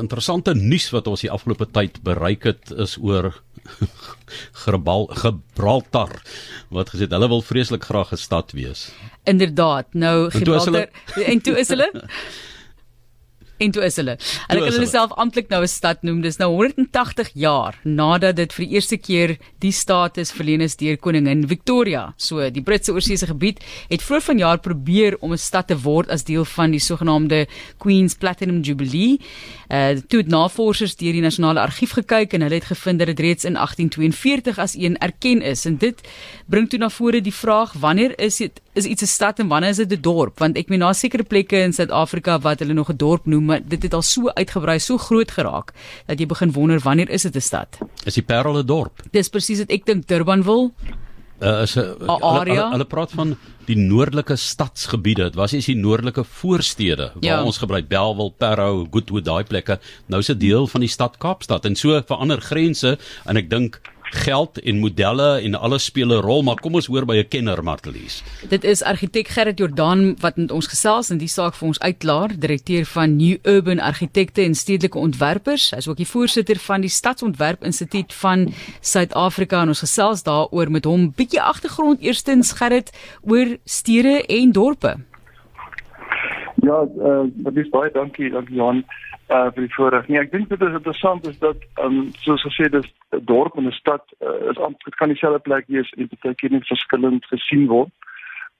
Interessante nuus wat ons die afgelope tyd bereik het is oor Gibraltar Gibraltar wat gesê het hulle wil vreeslik graag 'n stad wees. Inderdaad. Nou Gibraltar en toe is hulle En toe is hulle. Hulle kan hulle self amptelik nou 'n stad noem. Dis nou 180 jaar nadat dit vir die eerste keer die status verleen is deur koningin Victoria. So die Britse oorseese gebied het vroeër vanjaar probeer om 'n stad te word as deel van die sogenaamde Queen's Platinum Jubilee. Uh toe het navorsers deur die nasionale argief gekyk en hulle het gevind dat dit reeds in 1842 as een erken is. En dit bring toe na vore die vraag wanneer is dit is iets 'n stad en wanneer is dit 'n dorp? Want ek meen daar sekere plekke in Suid-Afrika wat hulle nog 'n dorp noem, maar dit het al so uitgebrei, so groot geraak dat jy begin wonder wanneer is dit 'n stad? Is die Parel 'n dorp? Dis presies wat ek dink Durban wil. Uh, is 'n hulle, hulle, hulle praat van die noordelike stadsgebiede. Dit was eens die noordelike voorstede waar ja. ons gebruik Belwel, Parow, Goodwood, daai plekke. Nou is dit deel van die stad Kaapstad en so verander grense en ek dink geld en modelle en alles speel 'n rol, maar kom ons hoor by 'n kenner Martelies. Dit is argitek Gerrit Jordaan wat met ons gesels en die saak vir ons uitklaar, direkteur van New Urban Argitekte en Stedelike Ontwerpers. Hy is ook die voorsitter van die Stadsontwerp Instituut van Suid-Afrika en ons gesels daaroor met hom. Bietjie agtergrond eerstens Gerrit oor stede en dorpe. Ja, uh, dis baie dankie, dankie Johan uh vir die voorreg. Nee, ek dink dit is interessant is dat ehm um, soos gesê dis 'n dorp en 'n stad uh, is amper dit kan dieselfde plek wees en baie keer net verskillend gesien word.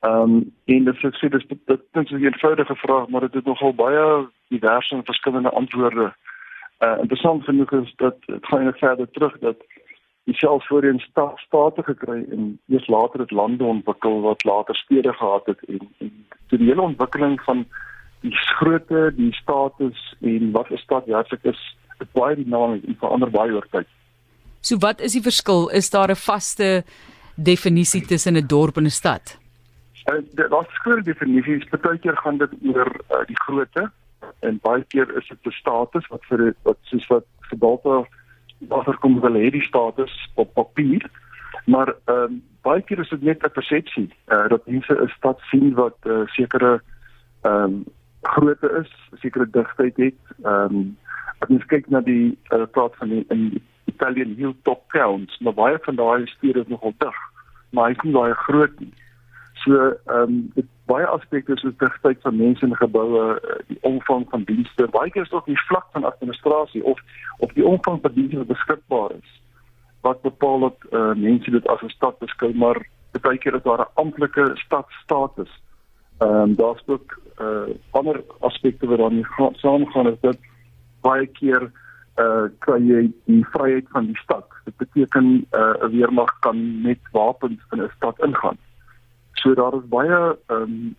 Ehm um, en dit sê dis dit dit is 'n eenvoudige vraag, maar dit het nogal baie diverse en verskillende antwoorde. Uh interessant genoeg is dat dit gaan net verder terug dat selfs voorheen stad state gekry en eers later het lande ontwikkel wat later stede gehad het en, en die hele ontwikkeling van die grootte, die status en wat 'n stad werklik is, is baie dinamies en verander baie oor tyd. So wat is die verskil? Is daar 'n vaste definisie tussen 'n dorp en 'n stad? Uh, Daar's skole definisies. Partykeer gaan dit oor uh, die grootte en baie keer is dit 'n status wat vir wat soos wat Gibraltar waarvoor kom hulle hê die status op papier. Maar ehm um, baie keer is dit net 'n persepsie uh, dat mense 'n stad sien wat uh, sekere ehm um, grootte is, sekere digtheid het. Ehm um, as jy kyk na die uh, praat van die in Italian hilltop towns, maar baie van daai stede is nogal dig, maar hy is nie baie groot nie. So ehm um, baie aspekte soos digtheid van mense en geboue, uh, die omvang van dienste, baie keer is ook die vlak van administrasie of of die omvang van dienste wat beskikbaar is wat bepaal dat uh, mense dit as 'n stad beskou, maar baie keer is daar 'n amptelike stadstatus. Ehm um, daar's ook uh ander aspekte wat daarmee saamgaan is dat baie keer uh kry jy die vryheid van die stad. Dit beteken uh 'n weermag kan met wapens in 'n stad ingaan. So daar is baie ehm um,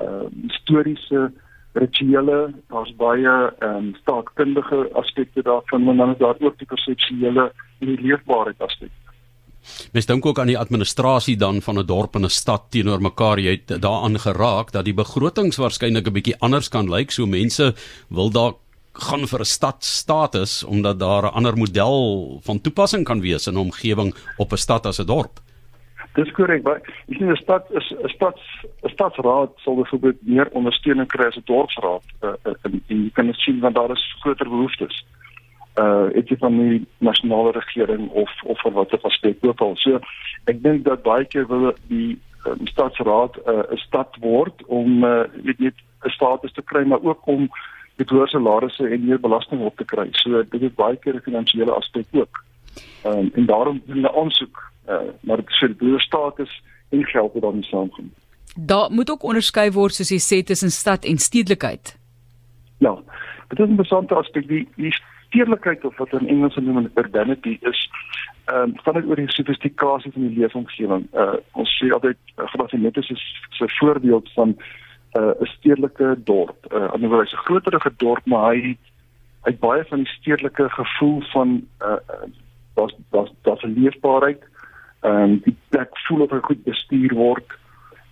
uh historiese rituele, daar's baie ehm um, staatkundige aspekte daarvan, maar dan is daar ook die perseptuele en die leefbaarheid aspekte. Mens dink ook aan die administrasie dan van 'n dorp en 'n stad teenoor mekaar. Jy het daaraan geraak dat die begrotings waarskynlik 'n bietjie anders kan lyk. So mense wil dalk gaan vir 'n stad status omdat daar 'n ander model van toepassing kan wees in 'n omgewing op 'n stad as 'n dorp. Dis korrek, maar ek sien 'n stad is 'n stad 'n stadsraad sal byvoorbeeld meer ondersteuning kry as 'n dorpsraad. Uh, en, en jy kan sien want daar is groter behoeftes uh het jy van die nasionale regering of of van watter aspek ook al. So ek dink dat baie keer wil die um, stadsraad 'n uh, stad word om uh weet net 'n status te kry maar ook om die hoër salarisse en meer belasting op te kry. So dit is baie keer 'n finansiële aspek ook. Um, en daarom doen hulle aansoek uh maar dit sê die status en geld wat dan saamkom. Daar moet ook onderskei word soos jy sê tussen stad en stedelikheid. Ja. Dit is 'n besondere aspek die die stedelikheid of wat in Engels genoem word urbanity is ehm um, gaan dit oor die sofistikasie van die leefomgewing. Uh ons sê altyd uh, Grafinetus is 'n voorbeeld van uh, 'n uh, stedelike dorp. Uh anderswoorde 'n groterige dorp, maar hy hy baie van die stedelike gevoel van uh daar's daar's daar's 'n leefbaarheid. Ehm um, die plek voel of hy goed bestuur word.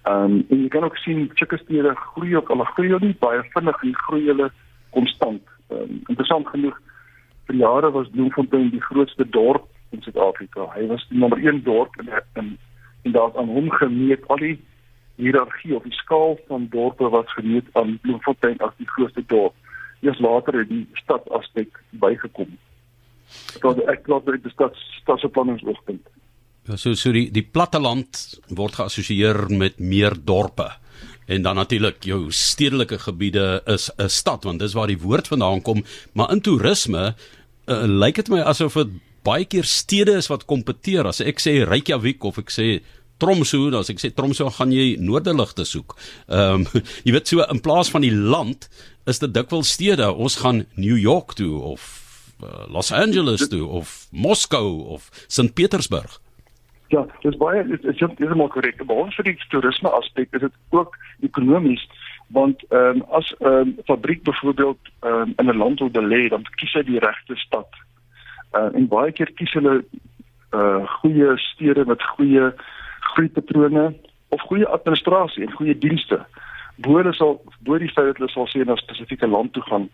Ehm um, en jy kan ook sien sulke stede groei ook al groei hulle baie vinnig en groei hulle konstant. Um, interessant genoeg vir jare was Bloemfontein die grootste dorp in Suid-Afrika. Hy was die nommer 1 dorp in in en daar aan hom gemeet al die hiërargie of die skaal van dorpe wat gemeet aan Bloemfontein as die grootste dorp. eers later het die stad aspek bygekom. Dat ek glo dat dit stad stadsbeplanningsoogpunt. Ja, so so die die platteland word geassosieer met meer dorpe. En dan natuurlik jou stedelike gebiede is 'n stad want dis waar die woord vandaan kom, maar in toerisme uh, lyk dit my asof dit baie keer stede is wat kompeteer. As ek sê Reykjavik of ek sê Tromsø, dan as ek sê Tromsø gaan jy noordeligte soek. Ehm um, jy weet so in plaas van die land is dit dikwels stede. Ons gaan New York toe of uh, Los Angeles toe of Moskou of St Petersburg. Ja, dis baie dit is heeltemal korrek. Maar vir die toerisme aspek is dit ook ekonomies want ehm um, as 'n um, fabriek byvoorbeeld um, in 'n land wil belê, dan kies hy die regte stad. Uh, en baie keer kies hulle uh goeie stede met goeie groeipatrone of goeie administrasie en goeie dienste. Boere sal bo die feit dat hulle sal sien na spesifieke land toe gaan.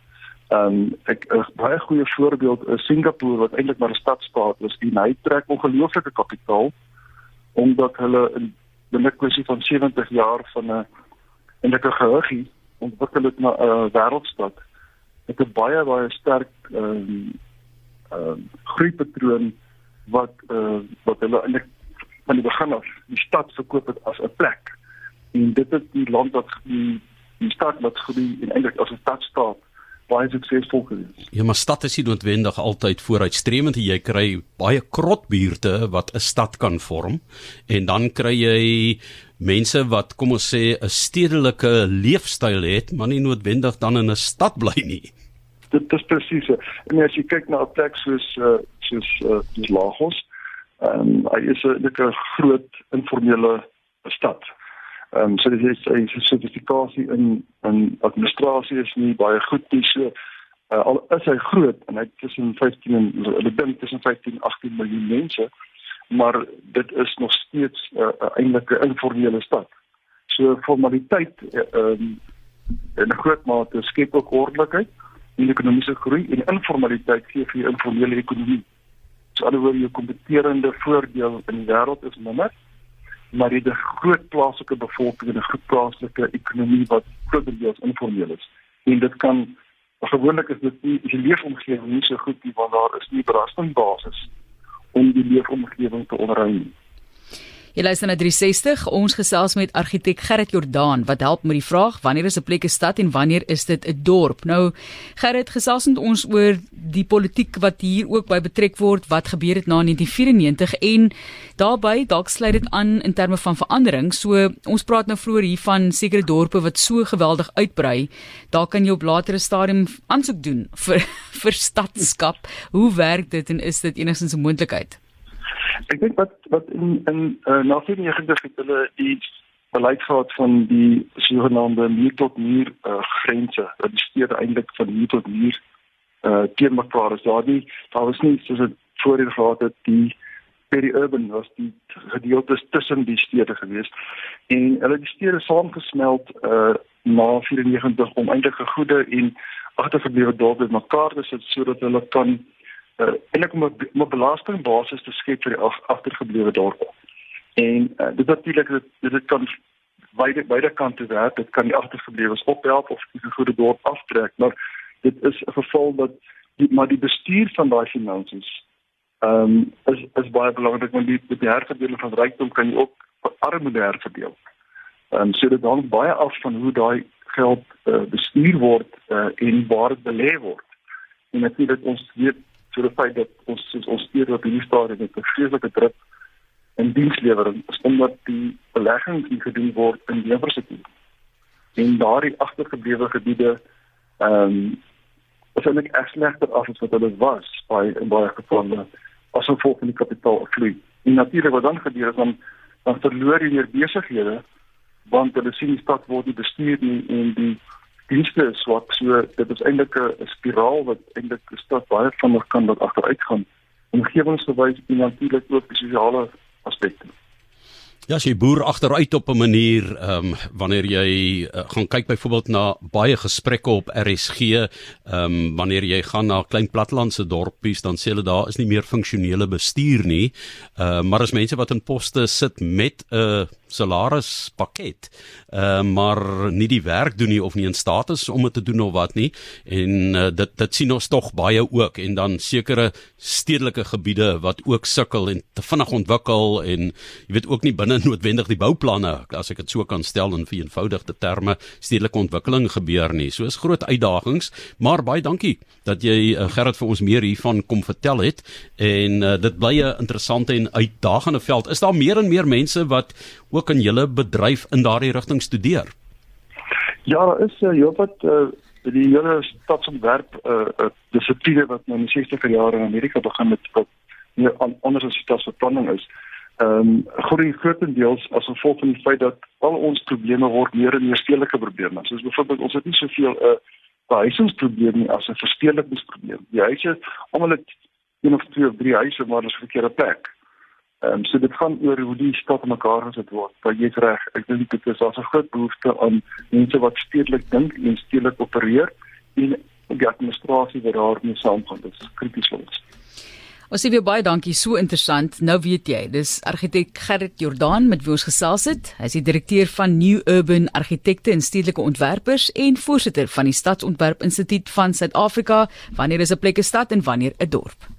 Ehm um, ek 'n baie goeie voorbeeld is Singapore wat eintlik maar 'n stadstaat is. Die hy trek ongelooflike kapitaal omdat hulle in binne kwessie van 70 jaar van 'n eintlik 'n geheugie ontwikkel het na 'n wêreldstad. Dit het 'n baie baie sterk ehm um, ehm um, groeipatroon wat uh, wat hulle eintlik van die begin af die stad verkoop het as 'n plek. En dit is die land wat die die stad wat groei en eintlik as 'n stadstaat baie suksesvol gewees. Ja, maar stad is nie noodwendig altyd vooruitstremend. Jy kry baie krotbuurte wat 'n stad kan vorm en dan kry jy mense wat kom ons sê 'n stedelike leefstyl het, maar nie noodwendig dan in 'n stad bly nie. Dit is presies. En as jy kyk na 'n plek soos uh, soos uh, Lagos, Ehm um, hy is 'n lekker groot informele stad. Ehm um, so dit is sy sertifikasie in in administrasie is nie baie goed nie. So uh, al is hy groot en hy tussen 15 en hulle dink tussen 15 en 18 miljoen mense, maar dit is nog steeds 'n uh, eintlik 'n informele stad. So formaliteit ehm um, in 'n groot mate skep ook ordelikheid en ekonomiese groei en informaliteit gee vir informele ekonomie. So alhoewel jou kompeterende voordeel in die wêreld is minder, maar jy het 'n groot plaaslike bevolking en 'n groot plaaslike ekonomie wat grotendeels informeel is. En dit kan gewoonlik is dit nie die leefomgewing nie so goed nie want daar is nie belastingbasis om die leefomgewing te onderhou nie. Jy luister na 360. Ons gesels met argitek Gerrit Jordaan wat help met die vraag wanneer is 'n plek 'n stad en wanneer is dit 'n dorp? Nou Gerrit, gesels met ons oor die politiek wat hier ook by betrek word, wat gebeur het na 1994 en daarbey dalk sluit dit aan in terme van verandering. So ons praat nou vroeër hier van sekere dorpe wat so geweldig uitbrei. Daar kan jy op latere stadium aansoek doen vir vir stadskap. Hoe werk dit en is dit enigstens 'n moontlikheid? Ek dink wat wat in in uh, na 94 het hulle die beleid gehad van die sogenaamde muur tot muur uh, grense die stede eintlik van muur tot muur uh, teen mekaar is. Daar die daar was nie soos dit voorheen gehad het die peri-urban was die gedeeltes tussen die stede gewees en hulle die stede saamgesmelt uh, na 94 om eintlik 'n goeie en agtergeblewe dorpe bymekaar te sit sodat hulle kan uh, eintlik om 'n belastingbasis te skep vir die agtergeblewe dorpe. En uh, dit natuurlik dit dit kan beide beide kante werk. Dit kan die agtergeblewes ophelp of die goeie dorp aftrek, maar dit is 'n geval dat die maar die bestuur van daai finansies ehm um, is is baie belangrik want die die herverdeling van rykdom kan ook armoede herverdeel. Ehm um, so dit hang baie af van hoe daai geld uh, bestuur word uh, en waar dit belê word. En natuurlik ons weet so die feit dat ons ons steeds op hierdie stadium met 'n vreeslike druk in dienslewering is omdat die beleggings die gedoen word in infrastruktuur en daardie agtergeblewe gebiede ehm um, is eintlik erg slegter af as wat hulle was by in baie gevalle as gevolg van die kapitaalvloei. En natuurlik wat dan gebeur is dan dan verloor jy weer besighede want hulle sien die stad word nie bestuur nie en die dienste is swak. So dit is eintlik 'n spiraal wat eintlik die stad baie vinnig kan wat agteruit gaan omgewingsgewys en natuurlik ook die sosiale aspekte. Ja, jy boer agteruit op 'n manier, ehm um, wanneer jy uh, gaan kyk byvoorbeeld na baie gesprekke op RSG, ehm um, wanneer jy gaan na klein plattelandse dorpies, dan sê hulle daar is nie meer funksionele bestuur nie. Ehm uh, maar as mense wat in poste sit met 'n uh, salarispakket, uh, maar nie die werk doen nie of nie in staat is om dit te doen of wat nie. En uh, dit dit sien ons tog baie ook en dan sekere stedelike gebiede wat ook sukkel en te vinnig ontwikkel en jy weet ook nie binne noodwendig die bouplanne as ek dit so kan stel in vereenvoudigde terme stedelike ontwikkeling gebeur nie. So is groot uitdagings, maar baie dankie dat jy uh, Gerrit vir ons meer hiervan kom vertel het en uh, dit bly 'n interessante en uitdagende veld. Is daar meer en meer mense wat ook in julle bedryf in daardie rigting studeer? Ja, daar is uh, heelwat uh, die hele stadsontwerp uh, uh, dissipline wat nou in die 60er jare in Amerika begin met wat meer anders as stadsbeplanning is. Ehm um, groei grootendeels as gevolg van die feit dat al ons probleme word meer en meer stedelike probleme. Soos byvoorbeeld ons het nie soveel 'n uh, behuisingsprobleem nie as 'n verstedelikingsprobleem. Die huise, almal het een of twee of drie huise maar dis verkeerde plek. Ehm um, so dit gaan oor hoe die stad mekaar gesit word. Want jy's reg, ek dink dit is daar's 'n groot behoefte aan mense wat stedelik dink en stedelik opereer en die administrasie wat daarmee saamgaan. Dit is krities vir ons. Ons sê baie dankie, so interessant. Nou weet jy, dis argitek Gerrit Jordaan met wie ons gesels het. Hy is die direkteur van New Urban Argitekte en Stedelike Ontwerpers en voorsitter van die Stadsontwerp Instituut van Suid-Afrika. Wanneer is 'n plek 'n stad en wanneer 'n dorp?